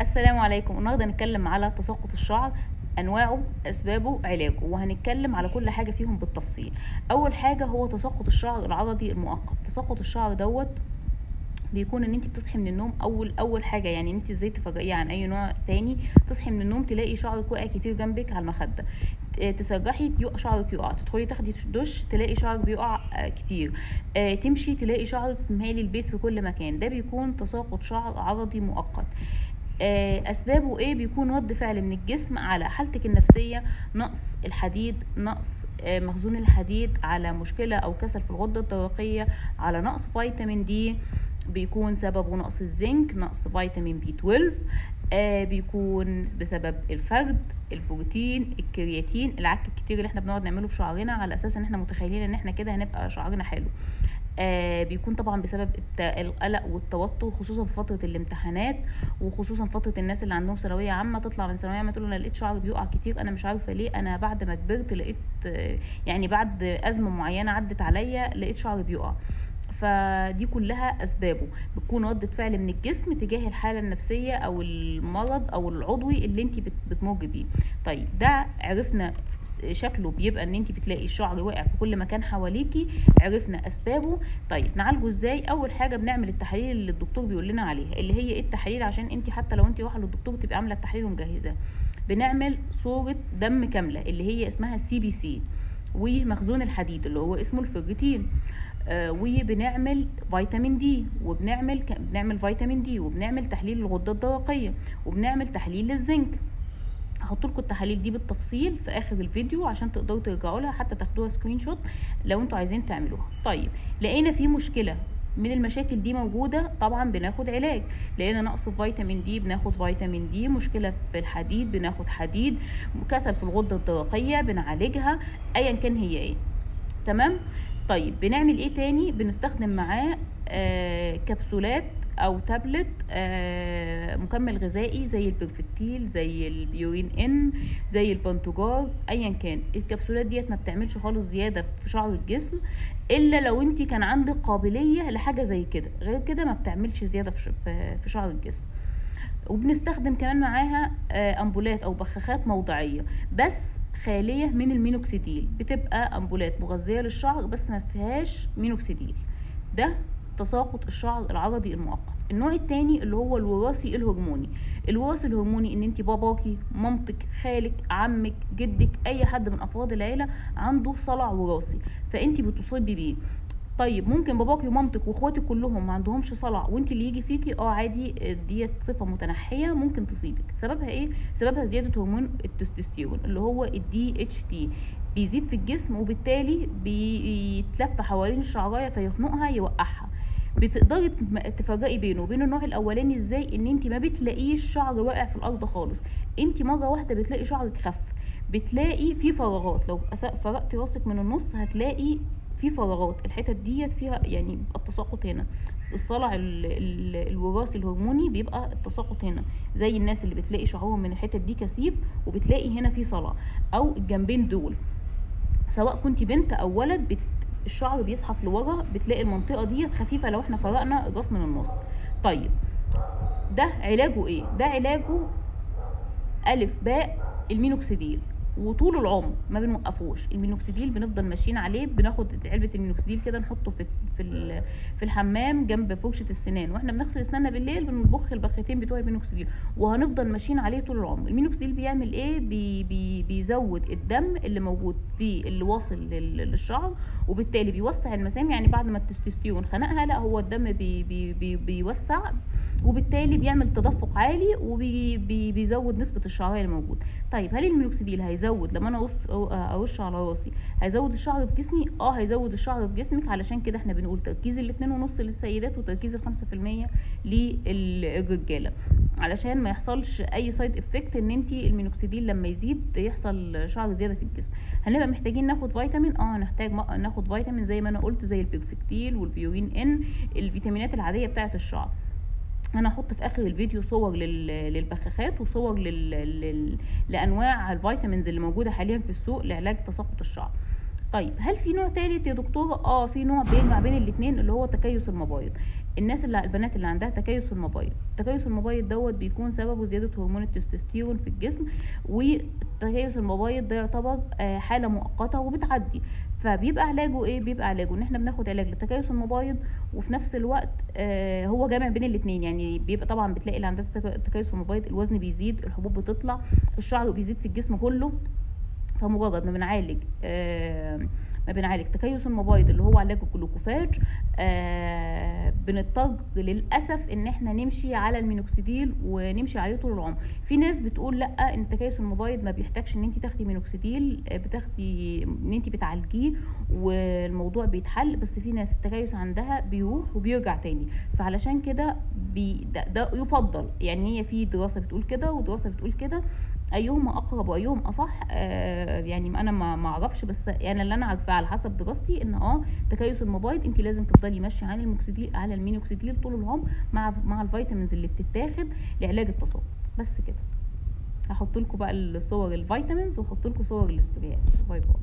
السلام عليكم. النهارده هنتكلم على تساقط الشعر أنواعه أسبابه علاجه وهنتكلم على كل حاجة فيهم بالتفصيل. أول حاجة هو تساقط الشعر العضدي المؤقت. تساقط الشعر دوت بيكون إن انت بتصحي من النوم أول أول حاجة يعني انت إزاي تفرقيه عن أي نوع تاني. تصحي من النوم تلاقي شعرك واقع كتير جنبك على المخدة. آه، تسرحي شعرك يقع تدخلي تاخدي دش تلاقي شعرك بيقع آه، كتير. آه، تمشي تلاقي شعرك مالي البيت في كل مكان. ده بيكون تساقط شعر عضدي مؤقت. أسبابه إيه؟ بيكون رد فعل من الجسم على حالتك النفسية نقص الحديد نقص آه، مخزون الحديد على مشكلة أو كسل في الغدة الدرقيه على نقص فيتامين دي بيكون سببه نقص الزنك نقص فيتامين بي 12 آه بيكون بسبب الفرد البروتين الكرياتين العك الكتير اللي إحنا بنقعد نعمله في شعرنا على أساس إن إحنا متخيلين إن إحنا كده هنبقى شعرنا حلو. آه بيكون طبعا بسبب القلق والتوتر خصوصا في فترة الامتحانات وخصوصا فترة الناس اللي عندهم ثانوية عامة تطلع من ثانوية عامة تقول أنا لقيت شعري بيقع كتير أنا مش عارفة ليه أنا بعد ما كبرت لقيت يعني بعد أزمة معينة عدت عليا لقيت شعري بيقع. فدي كلها أسبابه. بتكون ردة فعل من الجسم تجاه الحالة النفسية أو المرض أو العضوي اللي انت بت- بتمر بيه. طيب ده عرفنا شكله بيبقى إن انت بتلاقي الشعر واقع في كل مكان حواليكي عرفنا أسبابه. طيب نعالجه إزاي؟ أول حاجة بنعمل التحاليل اللي الدكتور بيقول لنا عليها اللي هي إيه التحاليل؟ عشان انت حتى لو انت رايحة للدكتور تبقى عاملة التحاليل ومجهزاه بنعمل صورة دم كاملة اللي هي اسمها CBC ومخزون الحديد اللي هو اسمه الفيرتين آه، وبنعمل فيتامين دي وبنعمل. بنعمل فيتامين دي وبنعمل تحليل الغدة الدرقيه وبنعمل تحليل للزنك هحط لكم التحاليل دي بالتفصيل في آخر الفيديو عشان تقدروا ترجعوا لها حتى تاخدوها screenshot لو أنتوا عايزين تعملوها. طيب لقينا في مشكلة. من المشاكل دي موجودة طبعا بناخد علاج. لقينا نقص في فيتامين دي بناخد فيتامين دي. مشكلة في الحديد بناخد حديد. كسل في الغدة الدرقية بنعالجها. ايا كان هي إيه. تمام؟ طيب بنعمل إيه تاني؟ بنستخدم معاه آه كبسولات أو تابلت آه مكمل غذائي زي البرفكتيل زي البيورين إن زي البنتوجار ايا كان. الكبسولات ديت ما بتعملش خالص زيادة في شعر الجسم إلا لو أنت كان عندك قابلية لحاجة زي كده. غير كده ما بتعملش زيادة في شعر الجسم. وبنستخدم كمان معاها آه، أمبولات أو بخاخات موضعية. بس خالية من المينوكسيديل بتبقى أمبولات مغذية للشعر بس ما فيهاش مينوكسيديل. ده تساقط الشعر العرضي المؤقت. النوع التاني اللي هو الوراثي الهرموني. الوراثي الهرموني إن انت باباكي مامتك خالك عمك جدك أي حد من أفراد العيلة عنده صلع وراثي فانت بتصابي بيه. طيب ممكن باباكي ومامتك واخواتك كلهم ما عندهمش صلع وانت اللي يجي فيكي آه عادي ديت صفة متنحية ممكن تصيبك. سببها إيه؟ سببها زيادة هرمون التستوستيرون اللي هو ال DHT بيزيد في الجسم وبالتالي بيتلف حوالين الشعراية فيخنقها يوقعها. بتقدري تفرقي بينه وبين النوع الأولاني إزاي؟ ان انت ما بتلاقيش شعر واقع في الأرض خالص. انت مرة واحدة بتلاقي شعرك خف بتلاقي في فراغات. لو فرقتي راسك من النص هتلاقي في فراغات الحتت ديت فيها يعني بيبقى التساقط هنا. الصلع ال- ال- الوراثي الهرموني بيبقى التساقط هنا. زي الناس اللي بتلاقي شعرهم من الحتت دي كثيف وبتلاقي هنا في صلع. أو الجنبين دول. سواء كنت بنت أو ولد بت... الشعر بيزحف لورا بتلاقي المنطقة ديت خفيفة لو إحنا فرقنا الراس من النص. طيب ده علاجه إيه؟ ده علاجه ألف باء المينوكسيديل. وطول العمر ما بنوقفوش. المينوكسيديل بنفضل ماشيين عليه بناخد علبة المينوكسيديل كده نحطه في في في الحمام جنب فرشة السنان. وإحنا بنغسل اسناننا بالليل بنبخ البختين بتوع المينوكسيديل وهنفضل ماشيين عليه طول العمر. المينوكسيديل بيعمل إيه؟ بي بي بيزود الدم اللي موجود في اللي واصل لل- للشعر وبالتالي بيوسع المسام. يعني بعد ما التستوستيرون خنقها لا هو الدم بي بي بي بيوسع وبالتالي بيعمل تدفق عالي وبيزود نسبة الشعرية اللي موجود طيب هل المينوكسيديل هيزود لما أنا أرش على راسي هيزود الشعر في جسمي؟ آه هيزود الشعر في جسمك. علشان كده إحنا بنقول تركيز الاتنين ونص للسيدات وتركيز الخمسة في المية للرجالة. علشان ما يحصلش أي side effect إن انت المينوكسيديل لما يزيد يحصل شعر زيادة في الجسم. هنبقى محتاجين ناخد فيتامين آه هنحتاج ناخد فيتامين زي ما أنا قلت زي البيرفكتيل والبيورين إن الفيتامينات العادية بتاعة الشعر. أنا هحط في آخر الفيديو صور لل... للبخاخات وصور لل... لل... لأنواع ال vitamins اللي موجودة حاليا في السوق لعلاج تساقط الشعر. طيب هل في نوع تالت يا دكتوره آه في نوع بيجمع بين الاثنين اللي هو تكيس المبايض. الناس اللي البنات اللي عندها تكيس في المبيض تكيس المبيض دوت بيكون سببه زيادة هرمون التستوستيرون في الجسم وتكيس المبيض ده يعتبر آه، حالة مؤقتة وبتعدي. فبيبقى علاجه إيه؟ بيبقى علاجه إن إحنا بناخد علاج لتكيس المبيض وفي نفس الوقت آه هو جامع بين الاثنين يعني بيبقى طبعا بتلاقي اللي عندها تك- تكيس في المبيض الوزن بيزيد الحبوب بتطلع الشعر بيزيد في الجسم كله. فمجرد ما بنعالج آه ما بنعالج تكيس المبيض اللي هو علاج الجلوكوفاج بنضطر للأسف إن إحنا نمشي على المينوكسيديل ونمشي عليه طول العمر. في ناس بتقول لأ إن تكيس المبيض ما بيحتاجش إن انت تاخدي مينوكسيديل آه، بتاخدي إن انت بتعالجيه والموضوع بيتحل بس في ناس التكيس عندها بيروح وبيرجع تاني. فعلشان كده ده, ده يفضل. يعني هي في دراسة بتقول كده ودراسة بتقول كده. ايهما أقرب وايهم أصح آه يعني أنا ما أعرفش بس يعني اللي أنا عارفاه على حسب دراستي إن آه تكيس المبيض انت لازم تفضلي ماشية على الموكسيديل على المينوكسيديل طول العمر مع مع ال vitamins اللي بتتاخد لعلاج التساقط بس كده. هحط لكم بقى الصور ال vitamins واحط لكم صور الاسبريهات bye bye.